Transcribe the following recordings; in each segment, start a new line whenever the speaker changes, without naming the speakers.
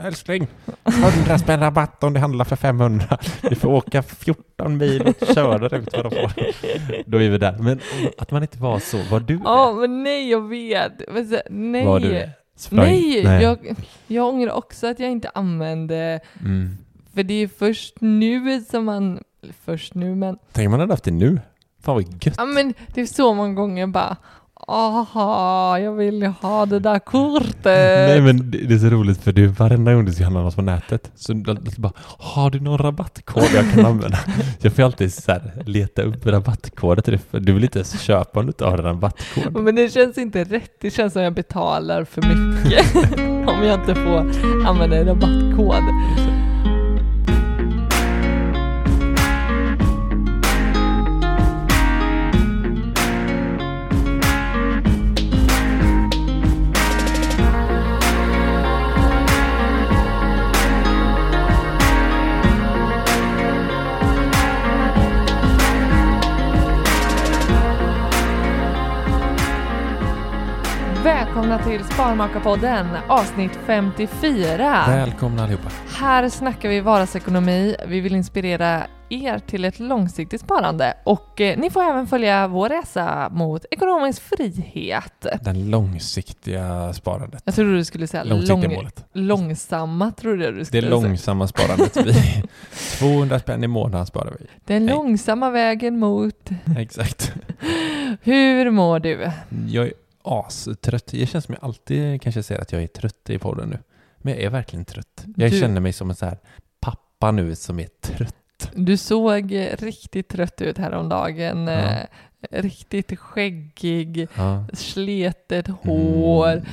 Älskling, 100 spänn rabatt om det handlar för 500. Vi får åka 14 mil och köra ut vad de får. Då är vi där. Men att man inte var så, var du
Ja, men nej, jag vet. Så- Nej.
Var du
Nej,
Nej.
Jag, jag ångrar också att jag inte använde,
Mm.
för det är först nu som man, först nu men,
Tänk om man hade haft det nu. Fan vad gött.
ja men det är så många gånger bara, aha, jag vill ju ha det där kortet.
Nej men det det är så roligt för du varenda gång du ska handla något på nätet så bara Har du någon rabattkod jag kan använda? Jag får alltid så här, leta upp rabattkoder till det du vill inte ens köpa om du inte har en rabattkod.
Men det känns inte rätt, det känns som jag betalar för mycket om jag inte får använda en rabattkod. Välkomna till Sparmakarpodden avsnitt 54.
Välkomna allihopa.
Här snackar vi vardagsekonomi. Vi vill inspirera er till ett långsiktigt sparande och eh, ni får även följa vår resa mot ekonomisk frihet.
Den långsiktiga sparandet.
Jag trodde du skulle säga
Långsiktiga
lång,
målet.
långsamma, trodde jag du
Det
skulle
långsamma sparandet. Vi, 200 spänn i månaden sparar vi.
säga. Den
Nej.
långsamma vägen mot...
Exakt.
Hur mår du?
Jag är astrött. Det känns som jag alltid kanske säger att jag är trött i podden nu. Men jag är verkligen trött. Jag
Du-
känner mig som en så här pappa nu som är trött.
Du såg eh, riktigt trött ut häromdagen.
Ja.
Eh, riktigt skäggig,
Ja.
sletet hår,
Mm.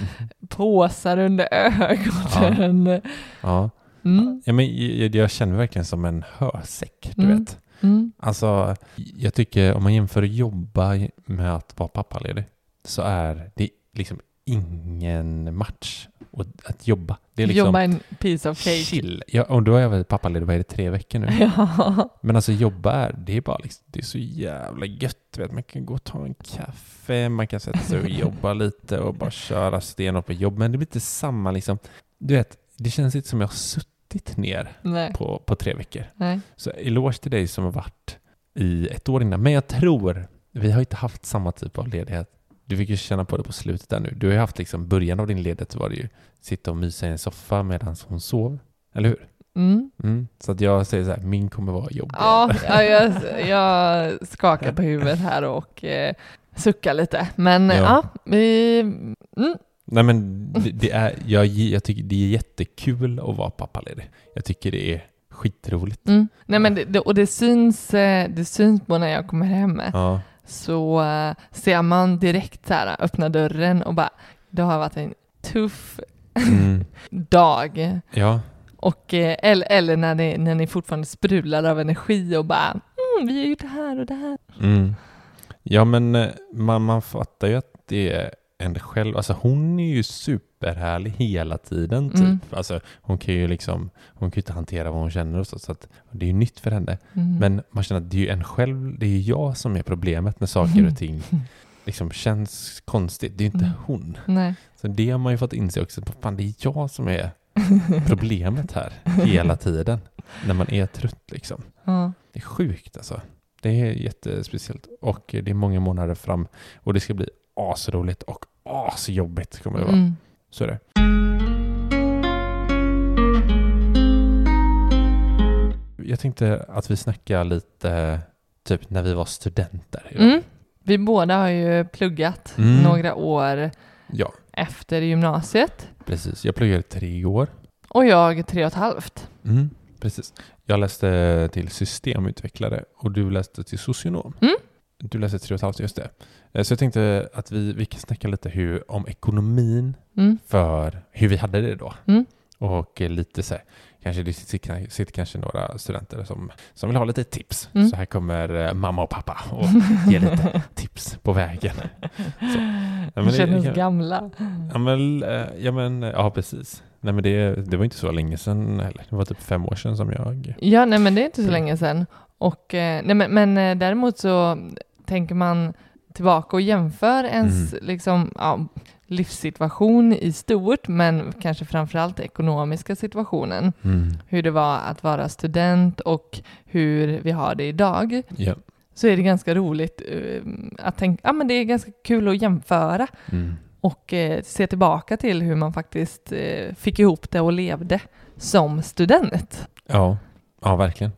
påsar under ögonen.
Ja.
Mm.
ja men jag, jag känner verkligen som en hösäck, du
Mm.
vet.
Mm.
Alltså, jag tycker om man jämför jobba med att vara pappaledig så är det liksom ingen match att, att jobba. Det är liksom
Jobba en piece of cake.
chill. Ja, och då har jag varit pappaledig, vad är det, tre veckor nu?
Ja.
Men alltså jobba är, det är bara liksom, det är så jävla gött. Vet. Man kan gå och ta en kaffe, man kan sätta sig och jobba lite och bara köra stenhårt på jobb. Men det blir inte samma liksom, du vet, det känns inte som jag har suttit ner
Nej.
på, på tre veckor.
Nej.
Så eloge till dig som har varit i ett år innan. Men jag tror, vi har inte haft samma typ av ledighet. Du fick ju känna på det på slutet där nu. Du har ju haft liksom, början av din ledighet var det ju sitta och mysa i en soffa medan hon sov. Eller hur?
Mm.
Mm. Så att jag säger så här, min kommer vara jobbig.
Ja, ja jag, jag skakar på huvudet här och eh, suckar lite. Men
Ja.
ja, vi... Mm.
Nej men det, det är, jag, jag tycker det är jättekul att vara pappaledig. Jag tycker det är skitroligt.
Mm. Nej, men det, det, och det syns, eh, det syns på när jag kommer hem.
Ja.
Så eh, ser man direkt så här, öppna dörren och bara, det har varit en tuff
Mm.
dag.
ja.
Och, eh, eller eller när, ni, när ni fortfarande sprudlar av energi och bara, mm, vi har gjort det här och det här.
Mm. Ja, men eh, man, man fattar ju att det är en själv. Alltså hon är ju superhärlig hela tiden typ.
Mm.
Alltså hon kan ju liksom, hon kan inte hantera vad hon känner och så, så att det är ju nytt för henne.
Mm.
Men man känner att det är ju en själv, det är ju jag som är problemet när saker och ting liksom känns konstigt. Det är ju inte
Mm.
hon.
Nej.
Så det har man ju fått inse också. Fan, det är jag som är problemet här hela tiden. När man är trött liksom.
Ja.
Det är sjukt alltså. Det är jättespeciellt. Och det är många månader fram. Och det ska bli asroligt och asjobbigt kommer det vara.
Mm.
Så är det. Jag tänkte att vi snackar lite typ när vi var studenter.
Mm. Vi båda har ju pluggat
Mm.
några år
Ja,
efter gymnasiet
precis. Jag pluggade tre år.
och jag tre och ett halvt.
Mm, precis. Jag läste till systemutvecklare och du läste till socionom.
Mm.
Du läste tre och ett halvt, just det. Eh, Så jag tänkte att vi, vi kan snacka lite hur, om ekonomin
Mm.
för hur vi hade det då.
Mm.
Och lite så här, kanske det sitter, sitter kanske några studenter som, som vill ha lite tips.
Mm.
Så här kommer eh, mamma och pappa och ger lite tips på vägen. Så. Ja,
Vi känner oss gamla.
Ja men, eh, ja, men ja precis. Nej men det, det var inte så länge sedan heller. Det var typ fem år sedan som jag...
Ja, nej men det är inte så
Mm.
länge sedan. Och, nej, men, men däremot så tänker man tillbaka och jämför ens
Mm.
liksom, ja, livssituation i stort, men kanske framförallt ekonomiska situationen.
Mm.
Hur det var att vara student och hur vi har det idag.
Ja.
Så är det ganska roligt eh, att tänka, ja men det är ganska kul att jämföra
Mm.
och eh, se tillbaka till hur man faktiskt eh, fick ihop det och levde som student.
Ja. ja, verkligen.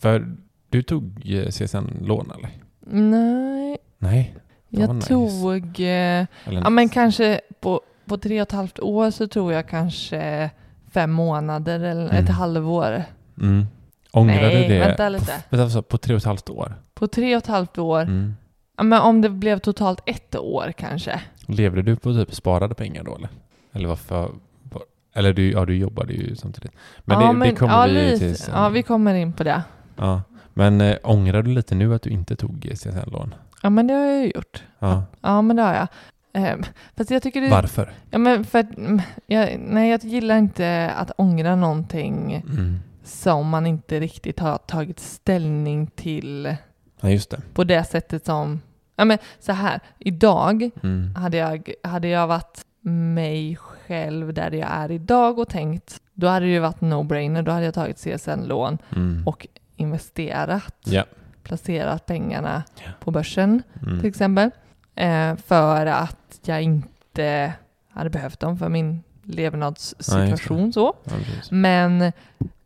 För du tog CSN-lån eller?
Nej,
Nej.
Jag
nice.
tog, eh, ja men kanske på, på tre och ett halvt år så tror jag kanske fem månader eller
Mm.
ett halvår.
Mm. Ångrar
Nej,
du det?
vänta lite.
På, vänta, alltså, på tre och ett halvt år?
På tre och ett halvt år,
Mm.
ja, men om det blev totalt ett år kanske.
Levde du på typ sparade pengar då eller? Eller varför? var- Eller du, ja, du jobbade ju samtidigt. Men
ja,
det, det kommer
ja,
vi till sen.
Ja, vi kommer in på det.
Ja. Men äh, ångrar du lite nu att du inte tog CSN-lån?
Ja, men det har jag ju gjort.
Ja.
Ja, men det har jag. Eh, fast jag tycker det...
Varför?
Ja, men för att, mm, jag, nej, jag gillar inte att ångra någonting
Mm.
som man inte riktigt har tagit ställning till
Ja, just det.
på det sättet som... Ja, men så här, idag
Mm.
hade jag, hade jag varit mig själv där jag är idag och tänkt, då hade det ju varit no-brainer, då hade jag tagit CSN-lån
Mm.
och investerat,
Ja.
placerat pengarna
Ja.
på börsen
Mm.
till exempel, eh, för att jag inte hade behövt dem för min levnadssituation så.
Ja.
Men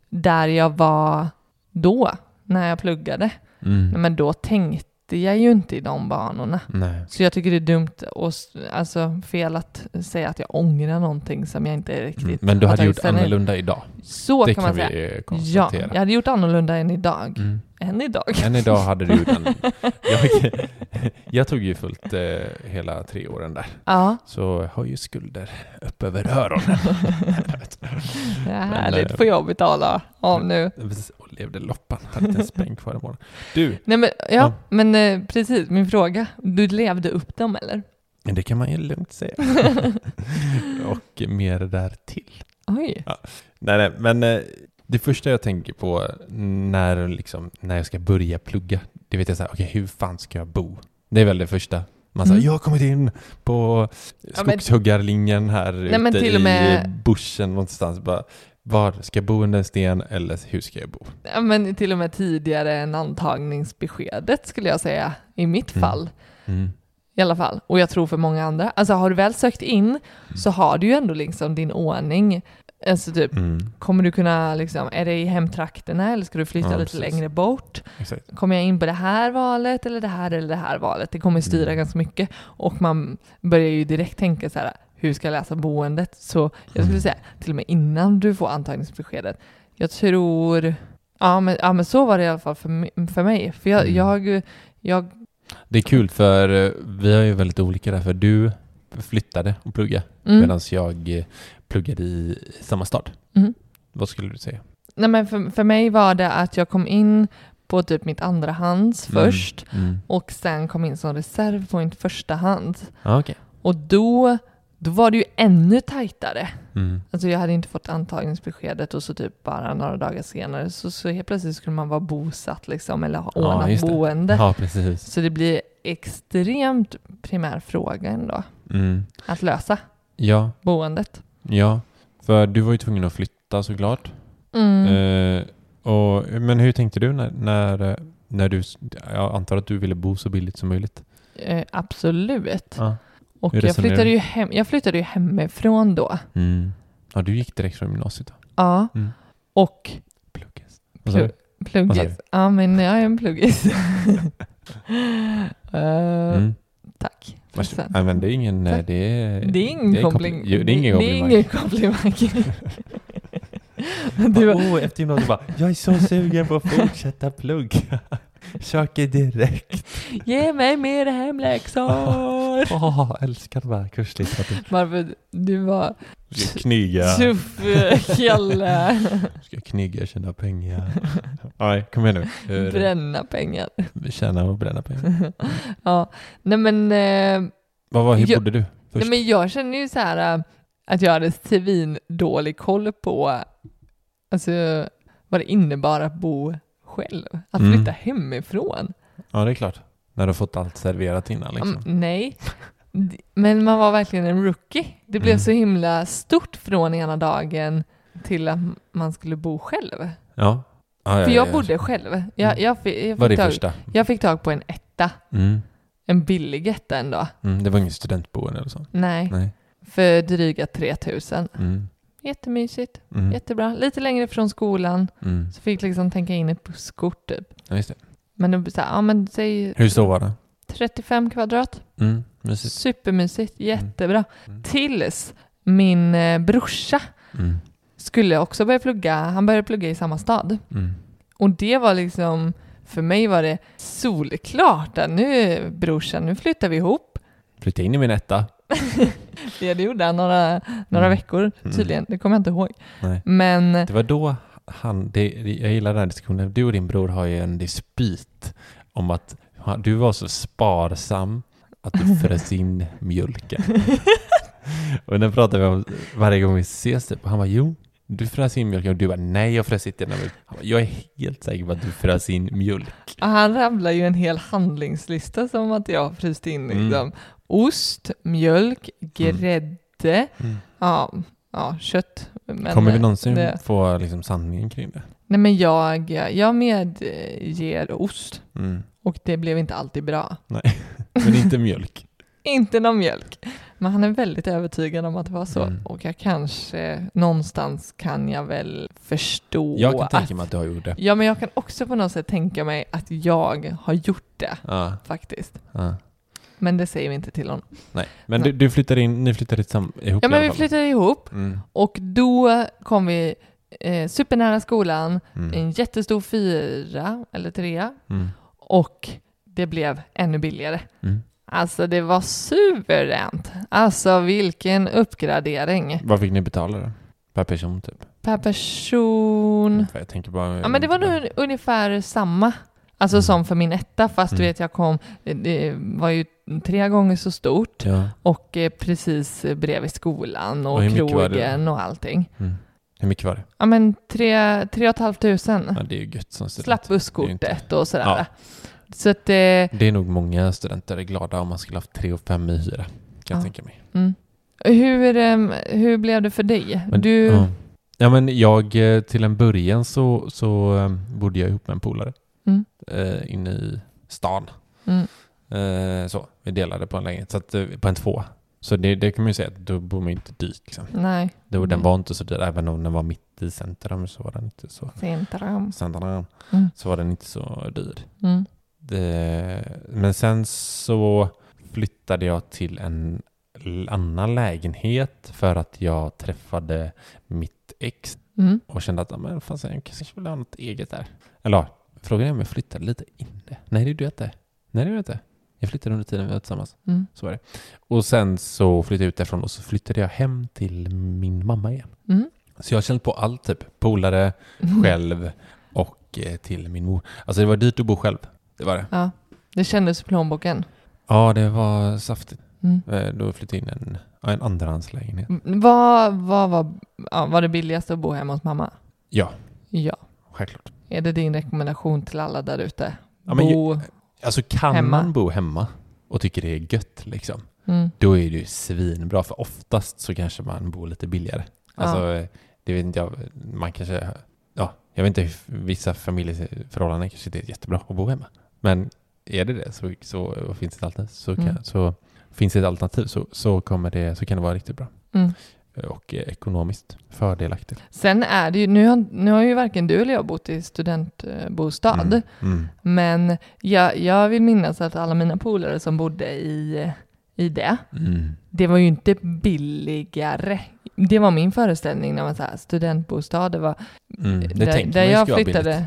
där jag var då, när jag pluggade,
Mm.
men då tänkte jag ju inte i de banorna.
Nej.
Så jag tycker det är dumt och alltså fel att säga att jag ångrar någonting som jag inte riktigt
Mm. Men du hade gjort
ställning.
annorlunda idag.
Så
det
kan
kan
man säga.
vi eh,
Ja, jag hade gjort annorlunda än idag.
Mm.
Än idag.
Än idag hade du gjort en... jag, jag tog ju fullt eh, hela tre åren där.
Ja,
Så jag har ju skulder upp över öronen.
det är härligt.
eh,
Får jag betala av nu.
Levde loppan. Hade inte en spänn kvar i morgon. Du,
Nej men, ja,
Ja.
men eh, precis, min fråga. Du levde upp dem eller?
men det kan man ju lugnt säga. Och mer där till.
Oj.
Nej, nej, men eh, det första jag tänker på när, liksom, när jag ska börja plugga, det vet jag så här, okej hur fan ska jag bo? Det är väl det första. Man säger,
Mm.
jag har kommit in på
Ja,
skogshuggarlinjen här
Nej,
ute
och med-
i bushen någonstans. Bara, var ska jag bo under en sten eller hur ska jag bo?
Ja, men till och med tidigare än antagningsbeskedet skulle jag säga, i mitt
Mm.
fall.
Mm.
I alla fall. Och jag tror för många andra. Alltså har du väl sökt in så har du ju ändå liksom din ordning. Alltså typ,
Mm.
kommer du kunna liksom, är det i hemtrakterna eller ska du flytta
Ja,
lite
precis.
längre bort?
Exakt.
Kommer jag in på det här valet eller det här eller det här valet? Det kommer styra
Mm.
ganska mycket. Och man börjar ju direkt tänka så här, hur ska jag läsa boendet? Så jag skulle
Mm.
säga, till och med innan du får antagningsbeskedet. Jag tror, ja men, ja, men så var det i alla fall för, för mig. För jag,
Mm.
jag, jag
Det är kul för eh, vi är ju väldigt olika där, för du flyttade och pluggade
mm.
medan jag eh, pluggade i samma stad.
Mm.
Vad skulle du säga?
Nej men för, för mig var det att jag kom in på typ mitt andra hands
Mm.
först
Mm.
och sen kom in som reserv på mitt första hands.
Ja, okej.
Och då, då var det ju ännu tajtare.
Mm.
Alltså jag hade inte fått antagningsbeskedet och så typ bara några dagar senare så, så helt plötsligt skulle man vara bosatt liksom eller ha
Ja,
ordnat
det.
boende.
Ja, precis.
Så det blir extremt primär fråga ändå
Mm.
att lösa
Ja,
boendet.
ja. För du var ju tvungen att flytta såklart.
Mm.
Eh, och, men hur tänkte du när, när, när du, jag antar att du ville bo så billigt som möjligt?
Eh, absolut.
Ja.
Och jag flyttade, ju hem, jag flyttade ju hemifrån då.
Mm. Ja, du gick direkt från gymnasiet då?
Ja.
Mm.
Och
Pluggis. Vad sa du?
Pluggis. Ja, men jag är en pluggis. Eh,
Mm.
Tack.
Varsågod. Nej, men det är ingen... eh, Det är,
Det är ingen
det är kompli- Jo, det är ingen
det är
komplimang.
ingen komplimang. du,
Åh, efter gymnasiet bara, jag är så sugen på att fortsätta plugga. Söker direkt.
ge mig mer hemläxor.
Åh, älskar de här kurslitteratur.
Varför du var
Ska kniga.
tuff kille.
Ska kniga, tjäna pengar. Nej, kom igen nu. Hur-
Bränna pengar.
Tjäna och bränna pengar.
ja, nej men, eh,
Vad var, hur
Jag-
bodde du först?
nej men jag känner ju så här eh, att jag hade svin dålig koll på alltså, vad det innebar att bo själv. Att
Mm.
flytta hemifrån.
Ja, det är klart. När du fått allt serverat innan liksom.
Mm, nej, men man var verkligen en rookie. Det blev
Mm.
så himla stort från ena dagen till att man skulle bo själv.
Ja. ja, ja
För
ja,
jag
ja.
bodde själv. Jag,
Mm.
jag, fick, jag,
Var
fick
det
tag,
första?
jag fick tag på en etta.
Mm.
En billig etta ändå.
Mm. Det var ingen studentboende eller så?
Nej,
Nej.
för dryga 3000.
Mm.
Jättemysigt,
Mm.
jättebra. Lite längre från skolan,
Mm.
så fick liksom tänka in ett busskort typ.
Ja, just det.
Men det, så här, ja men säg
Hur stor var det?
35 kvadrat.
Mm. Mysigt.
Supermysigt, jättebra.
Mm.
Tills min eh, brorsa
Mm.
skulle också börja plugga, han började plugga i samma stad.
Mm.
Och det var liksom, för mig var det solklart att nu brorsan, nu flyttar vi ihop.
Flytta in i min etta.
Ja, det gjorde han några, några
Mm.
veckor tydligen, det kommer jag inte ihåg.
Nej.
Men
Det var då han, det, jag gillar den här diskussionen, du och din bror har ju en dispyt om att du var så sparsam att du frös in mjölken. och den pratar vi om varje gång vi ses typ. Och han bara jo, du frös in mjölken och du bara nej jag frös inte in bara, Jag är helt säker på att du frös in mjölk.
han rabblar ju en hel handlingslista som att jag har fryst in
Mm.
Ost, mjölk, grädde,
Mm.
ja, ja, kött. Men,
Kommer vi någonsin
det-
få liksom sanningen kring det?
Nej men jag, jag medger ost
Mm.
och det blev inte alltid bra.
Men inte mjölk.
Inte någon mjölk. Men han är väldigt övertygad om att det var så.
Mm.
Och jag kanske, någonstans kan jag väl förstå
Jag kan
att...
tänka mig att du har gjort det.
Ja, men jag kan också på något sätt tänka mig att jag har gjort det
Ja,
faktiskt.
ja.
Men det säger vi inte till honom.
Nej, men. Du, du flyttade in, ni flyttade ihop
Ja,
i
men
alla
vi
fall.
flyttade ihop
Mm.
och då kom vi eh, supernära skolan,
Mm.
en jättestor fyra eller trea
Mm.
och det blev ännu billigare.
Mm.
Alltså det var suveränt. Alltså vilken uppgradering.
Vad fick ni betala då? Per person typ?
Per person.
För jag tänker bara...
Ja men det var nog ungefär samma. Alltså
Mm.
som för min etta fast du
Mm.
vet jag kom, det var ju tre gånger så stort
Ja.
och eh, precis bredvid skolan och,
Och
krogen och allting.
Mm. Hur mycket var det?
Ja men tre, tre och ett halvt tusen.
Ja, det är ju gött som student.
Slapp busskortet och sådär.
Ja.
Så att eh,
Det är nog många studenter är glada om man skulle haft 3 och 5 i hyra. Kan jag
Ja.
tänka mig.
mm. hur, em, hur blev det för dig?
Men,
du,
ja. men jag, eh, till en början så, så eh, bodde jag ihop med en polare.
Mm.
Eh, inne i stan.
Mm.
Eh, så, vi delade på en lägenhet. Så att, eh, på en två. Så det, det kan man ju säga att då bor man inte dyrt liksom.
Nej.
Det, var- Den
Mm.
var inte så dyr, även om den var mitt i centrum så var den inte så
Centrum.
centrum,
Mm.
så var den inte så dyr.
Mm.
Det, men sen så flyttade jag till en annan lägenhet för att jag träffade mitt ex
Mm.
och kände att "Ja, men fan, jag kanske vill ha något eget där. Eller frågan är om jag flyttade lite inne. Nej, det gjorde jag inte. Nej, det gjorde jag inte. Jag flyttade under tiden vi var tillsammans.
Mm.
Så var det. Och sen så flyttade jag ut därifrån och så flyttade jag hem till min mamma igen.
Mm.
Så jag har känt på allt typ. Polare, själv och eh, till min mor. Alltså det var dyrt att bo själv. Det var det.
Ja. Det kändes i plånboken.
Ja, det var saftigt.
Mm.
Eh, Då flyttade jag in en, en andrahandslägenhet.
Mm, Vad, vad var, ja, var det billigast att bo hemma hos mamma?
Ja,
Ja.
självklart.
Är det din rekommendation till alla där ute?
Ja,
bo...
Alltså kan
Hemma.
man bo hemma och tycker det är gött liksom,
Mm.
då är det ju svinbra. För oftast så kanske man bor lite billigare. Alltså,
Ja.
eh, det vet inte jag, man kanske, ja, jag vet inte, vissa familjeförhållanden kanske inte är jättebra att bo hemma. Men är det det så, så finns det ett alternativ så, kan,
Mm.
så finns det ett alternativ så, så, kommer det, så kan det vara riktigt bra.
Mm.
Och eh, ekonomiskt fördelaktigt.
Sen är det ju, nu har, nu har ju varken du eller jag bott i studentbostad,
Mm. Mm.
men jag, jag vill minnas att alla mina polare som bodde i, i det,
Mm.
det var ju inte billigare. Det var min föreställning när man sa studentbostad, det var
Mm. Det
där, där
man
jag flyttade.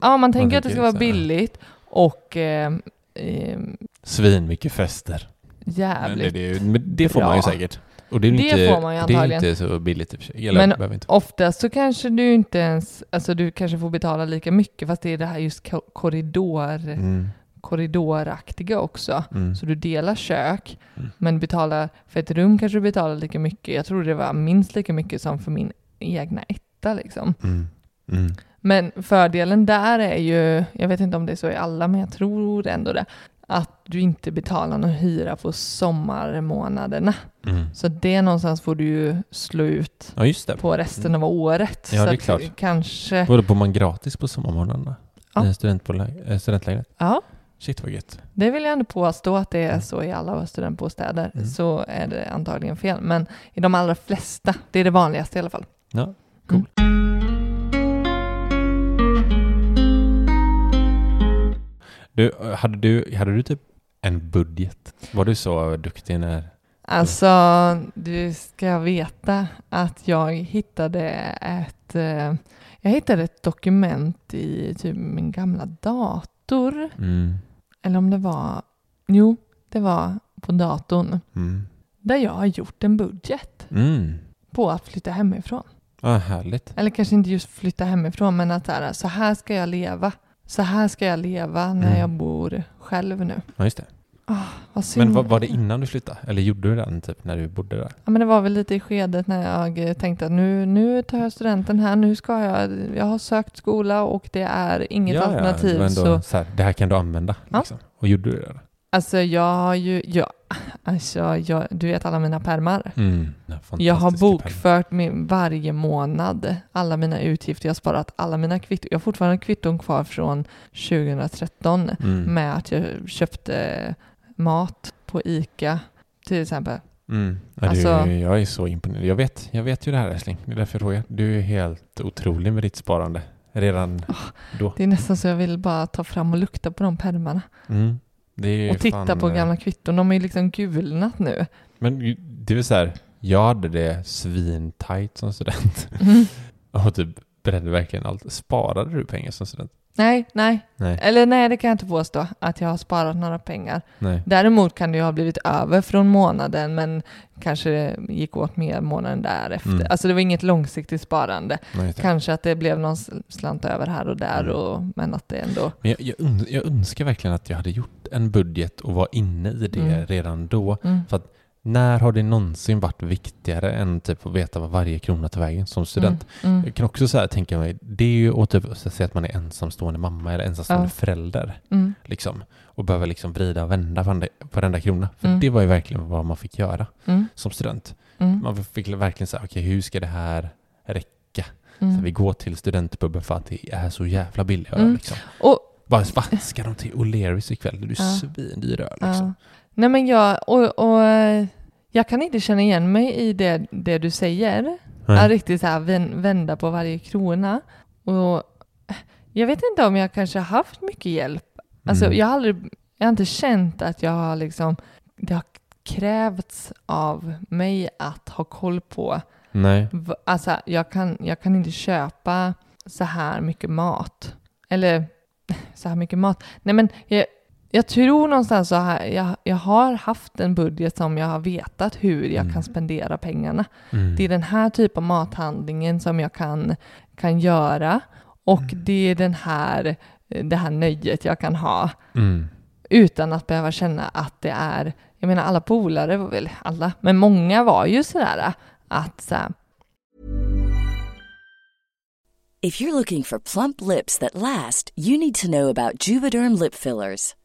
Ja, man tänker att det ska vara billigt och eh, eh,
Svin mycket fester. Men det,
jävligt.
det, men det får man ju
bra.
säkert. Och det är,
Det
inte,
får man ju
det är
antagligen.
inte så billigt i och för sig. Eller
Men-. Oftast så kanske du inte ens, alltså du kanske får betala lika mycket fast det är det här just ko- korridor,
Mm.
korridoraktiga också.
Mm.
Så du delar kök,
Mm.
men betalar, för ett rum kanske du betalar lika mycket. Jag tror det var minst lika mycket som för min egna etta liksom.
Mm. Mm.
Men fördelen där är ju, jag vet inte om det är så i alla, men jag tror ändå det, att du inte betalar någon hyra på sommarmånaderna.
Mm.
Så det någonstans får du ju slå ut
Ja,
på resten av året.
Ja,
så
det är klart.
Kanske,
Vadå, bor man gratis på sommarmånaderna?
Ja.
I studentbolag- eh, studentlägenhet?
ja,
Shit vad gött.
det vill jag ändå påstå att det är så i alla studentbostäder.
Mm.
Så är det antagligen fel. Men i de allra flesta, det är det vanligaste i alla fall.
Ja, cool. Du, hade, du, hade du typ en budget? Var du så duktig när...
Alltså, du ska veta att jag hittade ett, eh, jag hittade ett dokument i typ min gamla dator.
Mm.
Eller om det var, jo, det var på datorn.
Mm.
Där jag har gjort en budget
Mm.
på att flytta hemifrån.
Ah, härligt.
Eller kanske inte just flytta hemifrån, men att så här, så här ska jag leva. Så här ska jag leva när
Mm.
jag bor själv nu.
Ja, just det.
Vad synd.
Men var, var det innan du flyttade? Eller gjorde du den typ när du bodde där?
Ja, men det var väl lite i skedet när jag tänkte att nu, nu tar jag studenten här, nu ska jag, jag har sökt skola och det är inget
ja,
alternativ.
Ja, det, var
så,
ändå så här, det här kan du använda.
Ja.
Liksom. Och gjorde du det?
Alltså jag har ju, ja, alltså jag, du vet alla mina pärmar.
Mm. Ja,
Jag har bokfört min varje månad, alla mina utgifter, jag har sparat alla mina kvitton. Jag har fortfarande kvitton kvar från 2013
Mm.
med att jag köpte mat på ICA till exempel.
Mm. Ja,
Alltså-
du, jag är så imponerad. Jag vet, jag vet ju det här älskling. Det är därför jag frågar. Du är helt otrolig med ditt sparande. Redan då.
Det är nästan så jag vill bara ta fram och lukta på de pärmarna.
Mm.
Och titta
fan,
på
eh,
gamla kvitton, de är liksom gulnat nu.
Men det är så här. Jag hade det svintajt som student.
Mm.
Och typ beredde verkligen allt. Sparade du pengar som student?
Nej, nej.
Nej.
Eller nej, det kan jag inte påstå att jag har sparat några pengar.
Nej.
Däremot kan det ju ha blivit över från månaden, men kanske gick åt mer månaden därefter.
Mm.
Alltså det var inget långsiktigt sparande.
Nej det.
Kanske att det blev någon slant över här och där,
Mm.
och, men att det ändå...
Men jag, jag, jag önskar verkligen att jag hade gjort en budget och var inne i det
Mm.
redan då.
Mm.
När har det någonsin varit viktigare än typ att veta vad varje krona tar vägen som student?
Mm. Mm.
Jag kan också så här tänka mig, det är ju att typ, säga att man är ensamstående mamma eller ensamstående
Ja.
förälder.
Mm.
Liksom, och behöver liksom vrida och vända varenda, varenda krona. För
Mm.
det var ju verkligen vad man fick göra
Mm.
som student.
Mm.
Man fick verkligen säga, okej hur ska det här räcka? Så vi går till studentpubben för att det är så jävla billig öl.
Mm.
Liksom.
Och
Bara, va, ska de till O'Learys ikväll? Det är ju
Ja.
svindyr öl. Liksom.
Ja. Nej men jag, och, och jag kan inte känna igen mig i det, det du säger.
Nej.
Att riktigt så här vän- vända på varje krona. Och jag vet inte om jag kanske har haft mycket hjälp. Alltså
Mm.
jag har aldrig, jag har inte känt att jag har liksom, det har krävts av mig att ha koll på,
Nej.
alltså jag kan, jag kan inte köpa så här mycket mat. Eller så här mycket mat. Nej men jag, jag tror någonstans så här, jag, jag har haft en budget som jag har vetat hur jag
Mm.
kan spendera pengarna.
Mm.
Det är den här typen av mathandlingen som jag kan, kan göra. Och
Mm.
det är den här, det här nöjet jag kan ha
Mm.
utan att behöva känna att det är, jag menar alla polare var väl alla, men många var ju sådär att så här,
If you're looking for plump lips that last, you need to know about Juvederm lip fillers.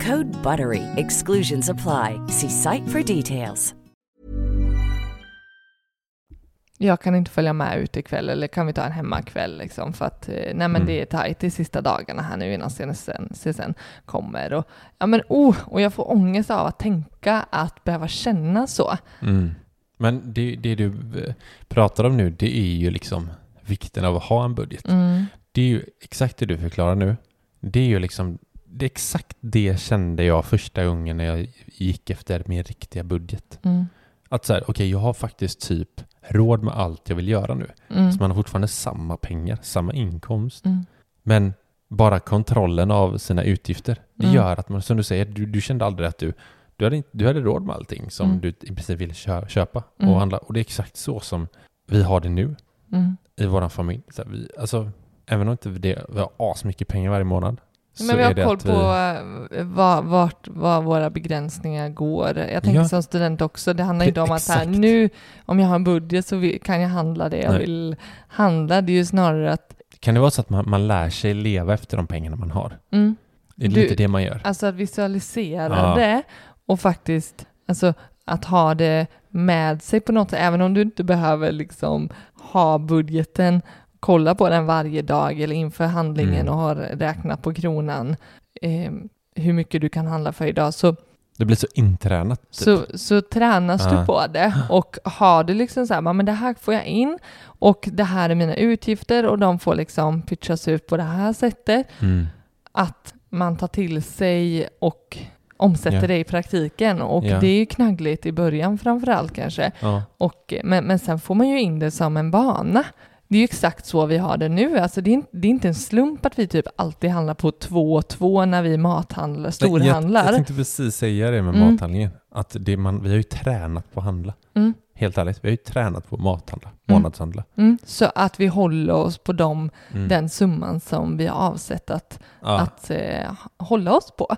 Code BUTTERY. Exclusions apply. See site for details.
jag kan inte följa med ut ikväll eller kan vi ta en hemmakväll liksom för att eh, nej men
Mm.
det är tajt de sista dagarna här nu innan CSN, CSN kommer och ja men oh, och jag får ångest av att tänka att behöva känna så.
Mm. Men det, det du eh, pratar om nu, det är ju liksom vikten av att ha en budget.
Mm.
Det är ju exakt det du förklarar nu. Det är ju liksom, det är exakt det kände jag första gången när jag gick efter min riktiga budget.
Mm.
Att så här, okej, jag har faktiskt typ råd med allt jag vill göra nu.
Mm.
Så man har fortfarande samma pengar, samma inkomst.
Mm.
Men bara kontrollen av sina utgifter, det
Mm.
gör att man, som du säger, du, du kände aldrig att du, du hade, inte, du hade råd med allting som
Mm.
du i princip ville kö, köpa
Mm.
och handla. Och det är exakt så som vi har det nu
Mm.
i vår familj. Så här, vi, alltså, även om inte det, vi har asmycket pengar varje månad.
Men vi har koll på eh, vad, vart, vad våra begränsningar går. Jag tänker
Ja.
som student också, det handlar inte om att här, nu om jag har en budget så vi- kan jag handla det jag
Nej.
vill handla. Det är ju snarare att
Kan det vara så att man, man lär sig leva efter de pengarna man har?
mm,
Det är
Du-
lite det man gör.
Alltså att visualisera
Ja.
det och faktiskt alltså, att ha det med sig på något sätt, även om du inte behöver liksom ha budgeten, kolla på den varje dag eller inför handlingen
Mm.
och har räknat på kronan eh, hur mycket du kan handla för idag så,
Det blir så intränat. Typ.
så, så tränas
Ja.
du på det och har du liksom så här, "Ja, men det här får jag in och det här är mina utgifter och de får liksom pitchas ut på det här sättet
Mm.
att man tar till sig och omsätter
Ja.
det i praktiken. Och
Ja.
det är ju knaggligt i början framför allt kanske.
Ja.
Och, men, men sen får man ju in det som en vana. Det är ju exakt så vi har det nu. Alltså det, är inte, det är inte en slump att vi typ alltid handlar på två och två när vi mathandlar,
Jag,
storhandlar.
jag tänkte precis säga det med
Mm.
mathandlingen. Att det man, vi har ju tränat på att handla.
Mm.
Helt ärligt, vi har ju tränat på att mathandla,
Mm.
månadshandla.
Mm, så att vi håller oss på dem,
Mm.
den summan som vi har avsett att,
ja.
att eh, hålla oss på.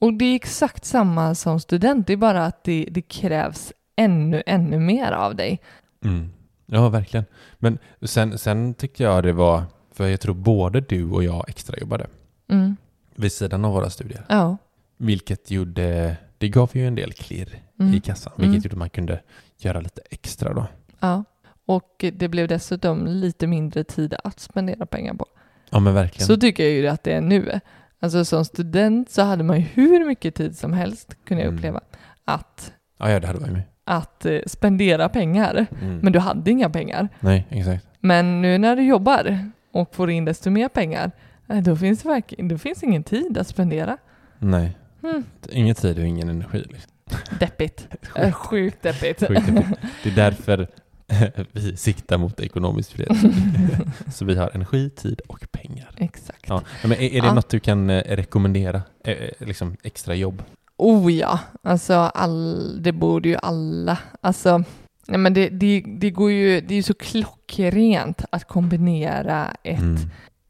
Och det är exakt samma som student, det är bara att det, det krävs ännu, ännu mer av dig.
Mm. Ja, verkligen. Men sen, sen tyckte jag det var, för jag tror både du och jag extrajobbade
Mm.
vid sidan av våra studier.
Ja.
Vilket gjorde, det gav ju en del klirr
Mm.
i kassan. Vilket
Mm.
gjorde att man kunde göra lite extra då.
Ja, och det blev dessutom lite mindre tid att spendera pengar på.
Ja men verkligen.
Så tycker jag ju att det är nu. Alltså som student så hade man ju hur mycket tid som helst, kunde jag
Mm.
uppleva, att,
Ja, ja det hade varit med.
Att eh, spendera pengar.
Mm.
Men du hade inga pengar.
Nej, exakt.
Men nu när du jobbar och får in desto mer pengar, eh, då finns det verkligen, finns ingen tid att spendera.
Nej.
Mm.
Ingen tid och ingen energi. Liksom.
Deppigt. Eh, Sjukt deppigt.
Sjukt deppigt. Det är därför vi siktar mot ekonomisk frihet. så vi har energi, tid och pengar.
Exakt.
Ja. Men är, är det
Ja.
något du kan rekommendera? Liksom extra jobb?
Oh ja, alltså all, det borde ju alla. Alltså, nej men det, det, det går ju, det är ju så klockrent att kombinera ett
Mm.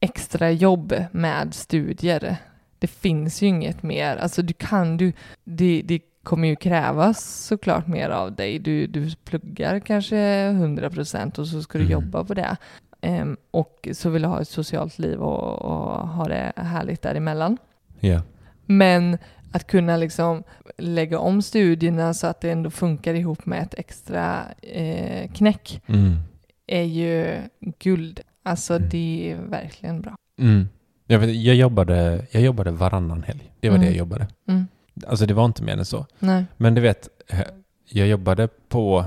extra jobb med studier. Det finns ju inget mer, alltså du kan du, det, det kommer ju krävas såklart mer av dig. Du, du pluggar kanske 100% och så ska du
Mm.
jobba på det. Ehm, och så vill du ha ett socialt liv och, och ha det härligt däremellan.
Ja.
Men att kunna liksom lägga om studierna så att det ändå funkar ihop med ett extra eh, knäck
Mm.
är ju guld. Alltså
Mm.
det är verkligen bra.
Mm. Jag, vet, jag, jobbade, jag jobbade varannan helg. Det var
Mm.
det jag jobbade.
Mm.
Alltså det var inte mer än så.
Nej.
Men du vet, eh, jag jobbade på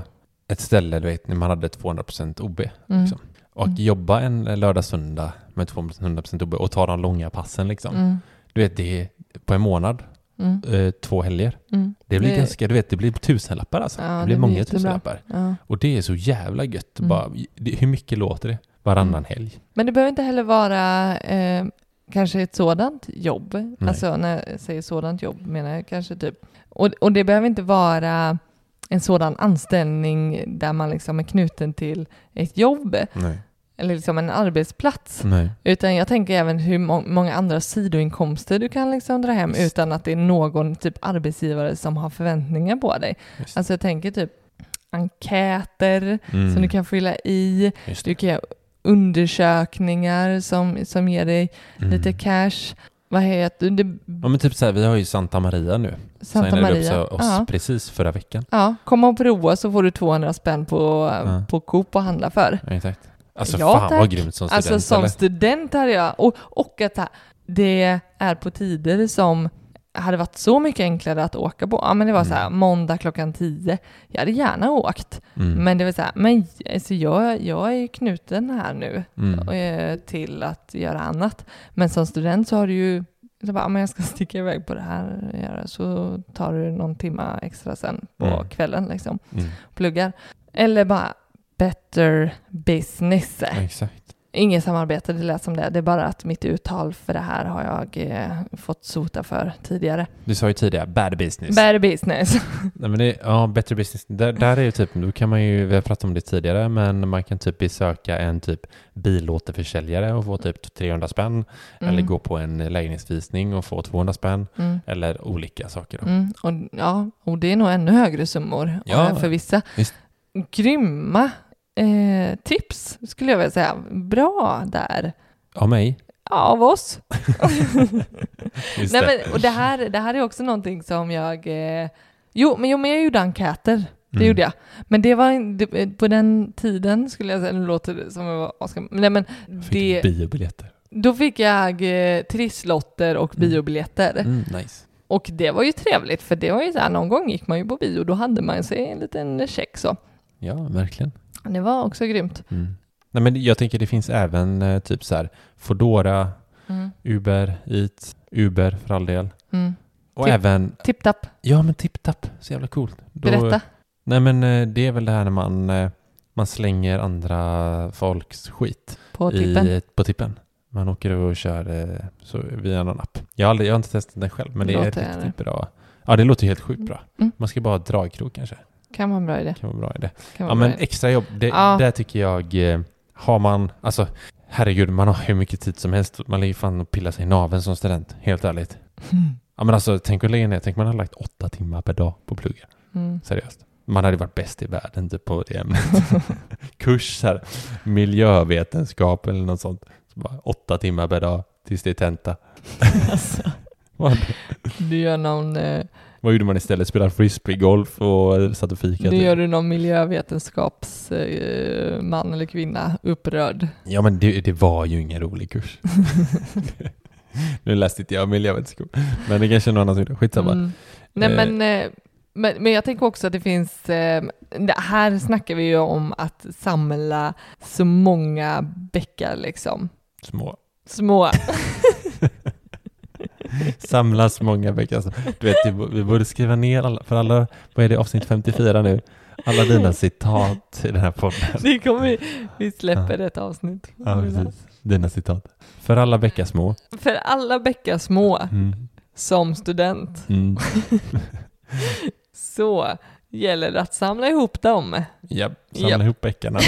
ett ställe, du vet, när man hade 200% OB.
Mm.
Liksom. Och
Mm.
jobba en lördag-söndag med 200% OB och ta de långa passen liksom.
Mm.
Du vet, det på en månad,
Mm.
eh, två helger.
Mm.
Det blir
Det-
ganska, du vet, det blir tusenlappar alltså.
Ja,
det
det
blir
blir
många tusenlappar.
Ja.
Och det är så jävla gött.
Mm.
Bara, det, hur mycket låter det? Varannan
Mm.
helg.
Men det behöver inte heller vara eh, kanske ett sådant jobb. Alltså när jag säger sådant jobb menar jag kanske typ. Och, och det behöver inte vara en sådan anställning där man liksom är knuten till ett jobb
Nej.
Eller liksom en arbetsplats.
Nej.
Utan jag tänker även hur må- många andra sidoinkomster du kan liksom dra hem
Just.
utan att det är någon typ arbetsgivare som har förväntningar på dig.
Just.
Alltså jag tänker typ enkäter
Mm.
som du kan fylla i, du kan göra undersökningar som, som ger dig
Mm.
lite cash. Vad heter det?
Ja men typ så här, vi har ju Santa Maria nu.
Santa
Signade
Maria.
upp oss
Ja.
precis förra veckan.
ja, kom och prova så får du 200 spänn på,
Ja.
på Coop och handla för.
Ja, exakt. Alltså
Ja,
fan
tack.
vad grymt som student
Alltså som
eller?
student hade jag, och, och att det- är på tider som hade varit så mycket enklare att åka på. Ja men det var så här,
Mm.
måndag klockan 10. Jag hade gärna åkt,
Mm.
men det var så här, men alltså jag, jag är knuten här nu
Mm.
eh, till att göra annat. Men som student så har du ju, så bara, "Ja, men jag ska sticka iväg på det här, göra, så tar du någon timma extra sen på
Mm.
kvällen liksom,
Mm.
pluggar. Eller bara better business.
Exakt.
Inget samarbete, det lät som det. Det är bara att mitt uttal för det här har jag eh, fått sota för tidigare.
Du sa ju tidigare, bad business.
Better business.
Nej, men det, ja, better business. Där, där är ju typ, då kan man ju, vi har pratat om det tidigare, men man kan typ besöka en typ bilåterförsäljare och få typ 300 spänn. Eller
Mm.
gå på en lägenhetsvisning och få 200 spänn.
Mm.
Eller olika saker.
Mm. Och, ja, och det är nog ännu högre summor
Ja,
eh, för vissa.
visst.
Grymma eh, tips skulle jag vilja säga. Bra där.
Av mig.
Av oss. Nej, men, och det här, det här är också någonting som jag... Eh, jo, men, jo, men jag gjorde enkäter. Det
Mm.
gjorde jag. Men det var det, på den tiden skulle jag säga, nu låter det som jag var askam- Nej men
Fick
det,
biobiljetter.
då fick jag eh, trisslotter och
Mm.
biobiljetter.
Mm, nice.
Och det var ju trevligt för det var ju så här, någon gång gick man ju på bio, då hade man sig en liten check så.
Ja, verkligen.
Det var också grymt.
Mm. Nej, men jag tänker det finns även eh, typ så här Fodora,
Mm.
Uber, Eats, Uber för all del.
Mm.
Och
Tip-
även,
Tipp-tapp,
ja men TipTap, så jävla coolt. Då-
berätta.
Nej men eh, det är väl det här när man, eh, man slänger andra folks skit
På tippen.
I, på tippen. Man åker och kör så, via någon app. Jag har, aldrig, jag har inte testat den själv men det är
Låter
riktigt bra. Ja det låter helt sjukt bra.
Mm.
Man ska bara ha dragkrok kanske.
Kan vara en bra idé.
kan vara bra idé.
Kan
Ja
en
men
idé.
extra jobb, det,
Ja.
där tycker jag eh, har man, alltså herregud man har hur mycket tid som helst. Man ligger fan och pillar sig i naveln som student, helt ärligt. Ja men alltså tänk att lägga ner, tänk man har lagt åtta timmar per dag på pluggen.
Mm.
Seriöst. Man hade varit bäst i världen typ på det ämnet. Kurs här, miljövetenskap eller något sånt. Så bara åtta timmar per dag tills det är tenta.
Alltså, du gör någon, eh,
vad gjorde man istället? Spelade frisbeegolf och satt och fikade?
nu gör du någon miljövetenskapsman eh, eller kvinna upprörd.
Ja men det, det var ju ingen rolig kurs. nu läste inte jag miljövetenskap. Men det kanske är någon annan som gjorde. Skitsamma.
Mm. Nej
Eh.
men, eh, men, men jag tänker också att det finns, eh, det här snackar vi ju om att samla så många bäckar liksom.
Små.
Små.
samlas många bäckar. Alltså, Du vet, vi- vi borde skriva ner alla, för alla, vad är det, avsnitt 54 nu? Alla dina citat i den här podden.
Det kommer vi, släpper ett avsnitt.
Ja, precis. Dina citat. För alla bäckar små.
För alla bäckar små
Mm.
som student
Mm.
så gäller det att samla ihop dem.
Ja, samla
Japp.
ihop bäckarna.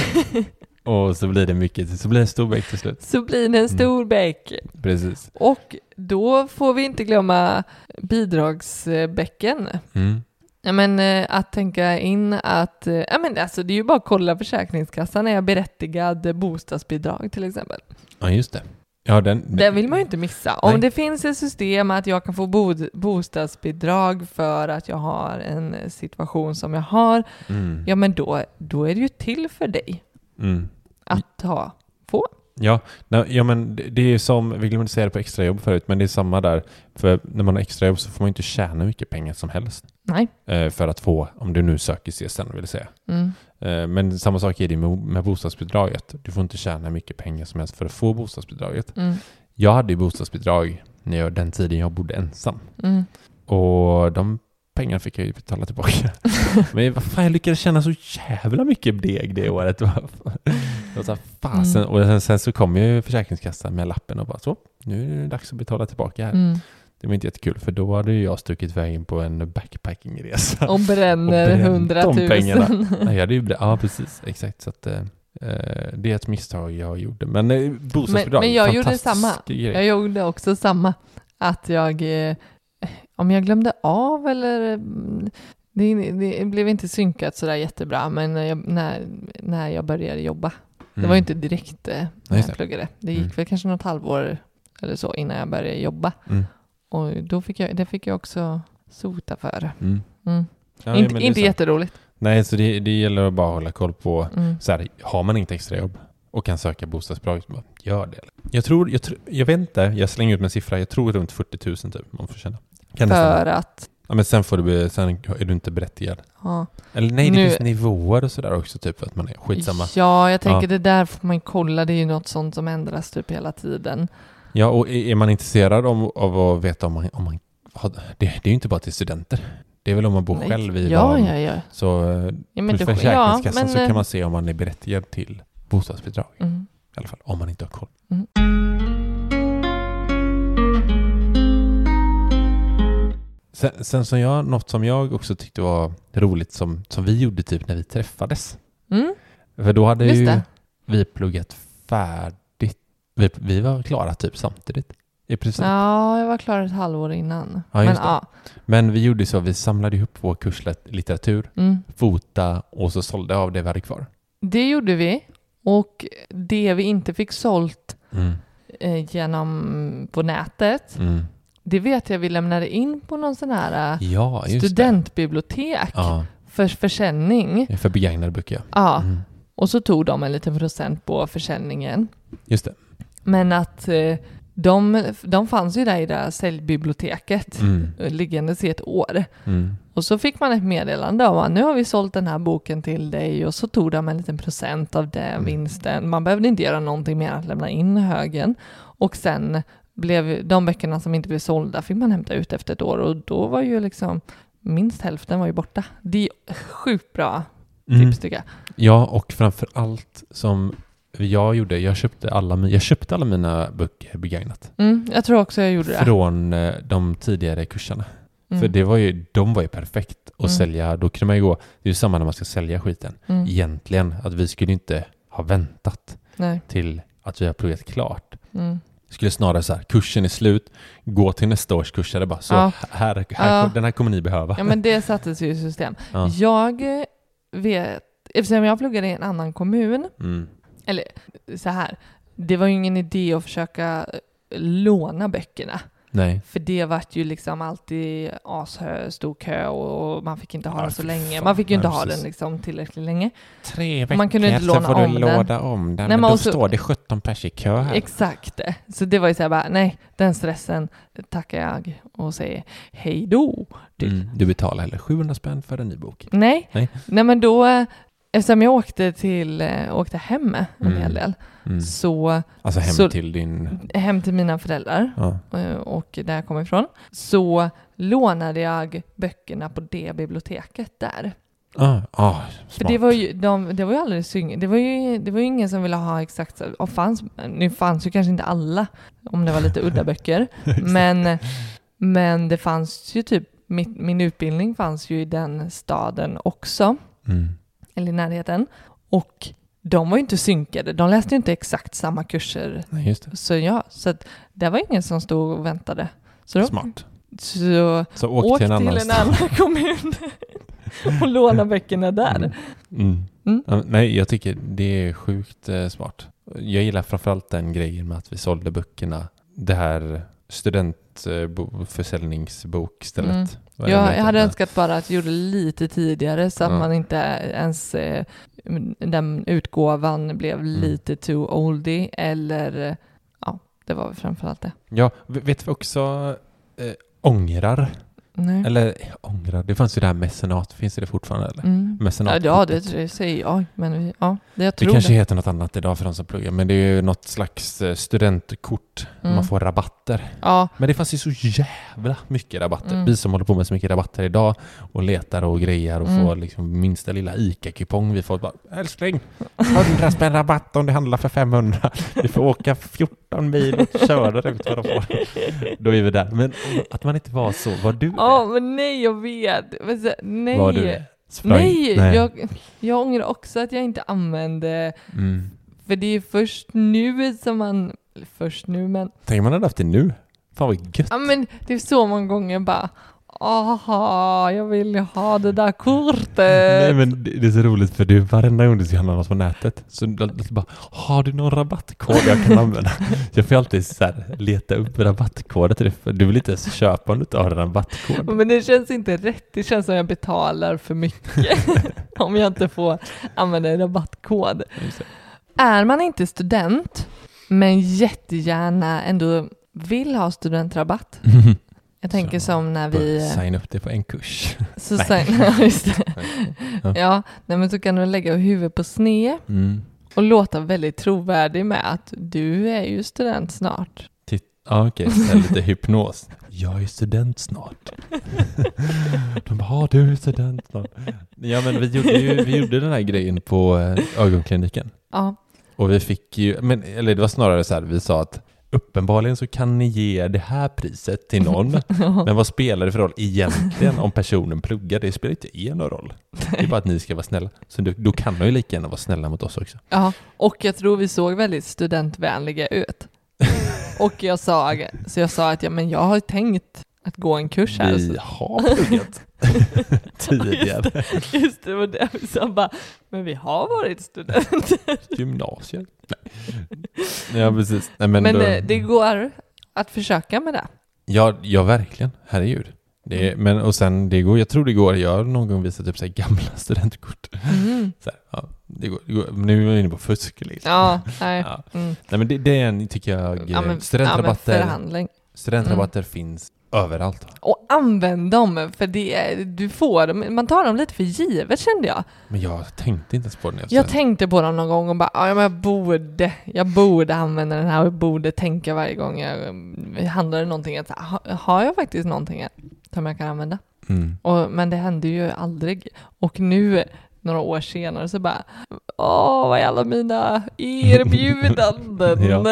Och så blir det mycket, så blir det en stor bäck till slut.
Så blir det en stor bäck.
Precis.
Och då får vi inte glömma bidragsbäcken.
Mm.
Ja, men, eh, att tänka in att, eh, ja, men, alltså, det är ju bara att kolla Försäkringskassan, är jag berättigad bostadsbidrag till exempel?
Ja, just det. Ja, den,
Den vill man ju inte missa. Om
Nej.
det finns ett system att jag kan få bod- bostadsbidrag för att jag har en situation som jag har,
Mm.
ja men då, då är det ju till för dig
Mm.
Att ha, få.
Ja, nej, ja, men det, det är som, vi glömde säga det på extrajobb förut, men det är samma där. För när man har extrajobb så får man inte tjäna hur mycket pengar som helst
Nej.
eh, för att få, om du nu söker CSN vill säga.
Mm.
Eh, men samma sak är det med, med bostadsbidraget. Du får inte tjäna hur mycket pengar som helst för att få bostadsbidraget.
Mm.
Jag hade ju bostadsbidrag när jag, den tiden jag bodde ensam.
Mm.
Och de pengarna fick jag ju betala tillbaka. Men vad fan, jag lyckades tjäna så jävla mycket deg det året. Var så här, fasen.
Mm.
Och sen, sen så kom ju Försäkringskassan med lappen och bara så, nu är det dags att betala tillbaka här.
Mm.
Det var inte jättekul för då hade jag stuckit iväg in på en backpackingresa.
Och bränner hundratusen.
Nej, jag hade ju, ja precis, exakt. Så att, eh, eh, det är ett misstag jag gjorde. Men eh, bostadsbidrag,
Men- men jag gjorde samma.
Grej.
Jag gjorde också samma. Att jag, eh, om jag glömde av eller mm, det, det blev inte synkat sådär jättebra, men jag, när, när jag började jobba. Det var ju inte direkt eh, när jag
det.
pluggade. Det gick
Mm.
väl kanske något halvår eller så innan jag började jobba.
Mm.
Och då fick jag, det fick jag också sota för.
Mm.
Mm.
Ja,
inte inte
så.
jätteroligt.
Nej, så det, det gäller att bara hålla koll på
Mm.
så här, har man inte extrajobb och kan söka bostadsbidrag, så bara gör det. Jag tror, jag, tror, jag vet inte, jag slänger ut med en siffra, jag tror runt 40 000 typ, man får känna. Kan
För att,
Ja, men sen, får du, sen är du inte berättigad.
ja.
Eller nej, det
Nu-
finns nivåer och sådär också, typ att man är skitsamma.
Ja, jag tänker
Ja.
det där får man kolla. Det är ju något sånt som ändras typ hela tiden.
Ja, och är man intresserad om, av att veta om man, om man det, det är ju inte bara till studenter. Det är väl om man bor
Nej.
själv i
Ja, ja, ja.
Så eh,
ja men det,
Försäkringskassan
ja,
så
men,
kan man se om man är berättigad till bostadsbidrag.
Mm.
I alla fall, om man inte har koll.
Mm.
Sen, sen som jag, något som jag också tyckte var roligt som, som vi gjorde typ när vi träffades.
Mm.
För då hade
Just
ju
det.
vi pluggat färdigt. Vi, vi var klara typ samtidigt. I princip.
Ja, jag var klar ett halvår innan.
Ja,
men ja.
Men vi gjorde så, vi samlade ihop vår kurslitteratur,
Mm.
fota och så sålde av det vi hade kvar.
Det gjorde vi. Och det vi inte fick sålt
Mm.
eh, genom på nätet,
Mm.
Det vet jag vi lämnade in på någon sån här eh,
Ja,
studentbibliotek.
Ja,
för försäljning.
för begagnade böcker.
Ja,
Mm.
och så tog de en liten procent på försäljningen.
Just det.
Men att eh, de, de fanns ju där i det här säljbiblioteket
Mm.
liggandes i ett år.
Mm.
Och så fick man ett meddelande om att nu har vi sålt den här boken till dig och så tog de en liten procent av den
Mm.
vinsten. Man behövde inte göra någonting mer än att lämna in högen. Och sen blev de böckerna som inte blev sålda fick man hämta ut efter ett år och då var ju liksom minst hälften var ju borta. Det är sjukt bra
Mm.
tips tycker jag.
Ja, och framför allt som jag gjorde, jag köpte alla, jag köpte alla mina böcker begagnat.
Mm, jag tror också jag gjorde det.
Från eh, de tidigare kurserna.
Mm.
För det var ju, de var ju perfekt att
Mm.
sälja. Då kunde man ju gå, det är ju samma när man ska sälja skiten.
Mm.
Egentligen, att vi skulle inte ha väntat
Nej.
till att vi har pluggat klart. Skulle snarare så här, kursen är slut, gå till nästa års kurs. Eller bara, så
Ja.
här, här,
Ja.
den här kommer ni behöva.
Ja men det sattes ju i system.
Ja.
Jag vet, eftersom jag pluggade i en annan kommun,
Mm.
eller så här, det var ju ingen idé att försöka låna böckerna.
Nej.
För det vart ju liksom alltid ashö, stor kö och man fick inte ha
Ja,
den så länge. Man fick ju inte
Ja,
ha den liksom tillräckligt länge.
Tre
Man kunde inte låna
sen får du
om den.
låda om den.
Nej,
men då
också-
står det 17 pers i kö här.
Exakt. Så det var ju så här bara, nej, den stressen tackar jag och säger hej då. till.
Mm. Du betalar heller 700 spänn för en ny bok.
Nej.
Nej.
Nej, men då, eh, eftersom jag åkte, till, eh, åkte hem en
Mm.
hel del,
Mm.
så
Alltså hem
Så-
till din...
hem till mina föräldrar
Ja.
eh, och där jag kommer ifrån, så lånade jag böckerna på det biblioteket där.
Ah, ah,
För det var ju, de, det var ju alldeles det var ju, det var ju ingen som ville ha exakt och fanns, nu fanns ju kanske inte alla, om det var lite udda böcker, men, men det fanns ju typ, min, min utbildning fanns ju i den staden också,
Mm.
eller i närheten, och de var ju inte synkade, de läste ju inte exakt samma kurser,
Nej, just det.
så ja, så att det var ingen som stod och väntade. Så då,
Smart.
Så
Så åk,
åk
till en annan
till en annan kommun och låna böckerna där.
Mm. Mm.
Mm.
Nej, jag tycker det är sjukt eh, smart. Jag gillar framförallt den grejen med att vi sålde böckerna. Det här studentförsäljningsbokstället. Det
Jag, hade önskat bara att jag gjorde lite tidigare så att
Ja.
man inte ens eh, den utgåvan blev
Mm.
lite too oldie eller ja, det var väl framförallt det.
Ja, vet vi också eh, ångrar?
Nej.
Eller ångrar, det fanns ju det här mecenat, finns det fortfarande eller?
Mm. Ja,
Mecenatkortet.
ja, det, det säger jag, men vi, ja, det jag
Det
tror
kanske
det.
heter något annat idag för de som pluggar, men det är ju något slags eh, studentkort.
Mm.
Man får rabatter.
Ja,
Men det fanns ju så jävla mycket rabatter.
Mm.
Vi som håller på med så mycket rabatter idag och letar och grejer och
Mm.
får liksom minsta lilla ICA-kupong. Vi får bara älskling, 100 spänn rabatt om det handlar för 500. Vi får åka 14 mil och köra ut vad de får. Då är vi där. Men att man inte var så, var du
ja men nej jag vet. Men så- Nej.
Var du Sprang-
Nej, Jag, jag ångrar också att jag inte använde,
Mm.
för det är först nu som man, först nu men,
Tänk om man hade haft det nu. Fan vad gött.
ja men det är så många gånger bara, aha, jag vill ha det där kortet.
Nej men det det är så roligt för du varenda gång du ska handla något på nätet så bara Har du någon rabattkod jag kan använda? jag får alltid så här, leta upp rabattkoder det för du vill inte ens köpa om du inte har en rabattkod.
Men det känns inte rätt, det känns som jag betalar för mycket om jag inte får använda en rabattkod.
Det.
Är man inte student, men jättegärna ändå vill ha studentrabatt, jag tänker
Så,
som när vi...
Signa upp det på en kurs.
Så
Nej.
ja, just det.
Ja.
Ja, nej, men så kan du lägga huvudet på sned
Mm.
och låta väldigt trovärdig med att du är ju student snart.
Titt- Ja okej, så lite hypnos. Jag är student snart. De bara, "Ja, du är student snart. Ja men vi gjorde ju vi gjorde den här grejen på eh, ögonkliniken.
Ja,
Och vi fick ju, men, eller det var snarare så här, vi sa att uppenbarligen så kan ni ge det här priset till någon. Men vad spelar det för roll egentligen om personen pluggar? Det spelar inte er någon roll. Det är bara att ni ska vara snälla. Så då, då kan de ju lika gärna vara snälla mot oss också.
ja, och jag tror vi såg väldigt studentvänliga ut. Och jag sa, så jag sa att ja, men jag har tänkt att gå en kurs här.
Vi
Så-
har pluggat tidigare.
Just det, var det vi sa bara, men vi har varit studenter.
Gymnasiet. Nej. Ja precis. Nej, men
Men
då,
eh, det går att försöka med det.
ja, ja, verkligen. Herregud. Det men och sen, det går, jag tror det går, jag har någon gång visat upp så gamla studentkort.
Mm.
Så här, ja, det går, det går, nu är jag inne på fusk liksom.
Ja, nej.
Ja.
Mm.
Nej men det, det är en, tycker jag,
Ja, men, ja,
studentrabatter,
förhandling.
studentrabatter finns överallt.
Och använd dem, för det du får dem, man tar dem lite för givet kände jag.
Men jag tänkte inte ens på det jag
tänkte på dem någon gång och bara, "Ja, men jag borde, jag borde använda den här och jag borde tänka varje gång jag mm, handlar någonting att ha, har jag faktiskt någonting som jag kan använda?
mm.
Och, men det hände ju aldrig. Och nu, några år senare, så bara, åh, vad är alla mina erbjudanden?
Ja.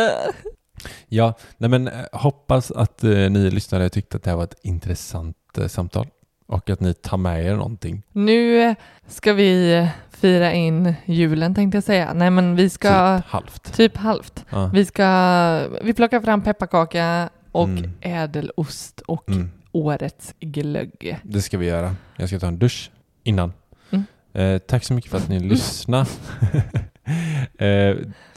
Ja, nej men eh, hoppas att eh, ni lyssnare tyckte att det här var ett intressant eh, samtal. Och att ni tar med er någonting.
Nu ska vi fira in julen tänkte jag säga. Nej men vi ska,
Typ halvt.
typ halvt.
Ja.
Vi ska, vi plockar fram pepparkaka och
Mm.
ädelost och
Mm.
årets glögg.
Det ska vi göra. Jag ska ta en dusch innan.
Mm.
Eh, tack så mycket för att ni lyssnade. eh,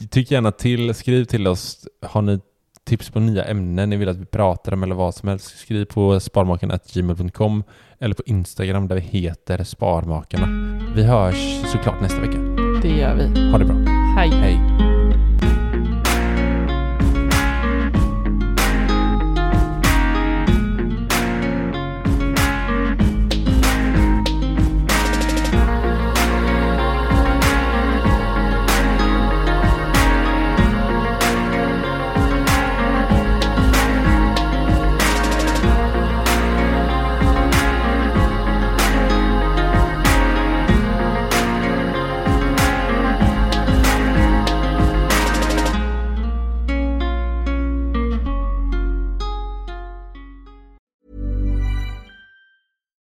tyck gärna till, skriv till oss. Har ni tips på nya ämnen ni vill att vi pratar om eller vad som helst, skriv på sparmakarna.gmail.com eller på Instagram där vi heter Sparmakarna. Vi hörs såklart nästa vecka.
Det gör vi.
Ha det bra.
Hej.
Hej.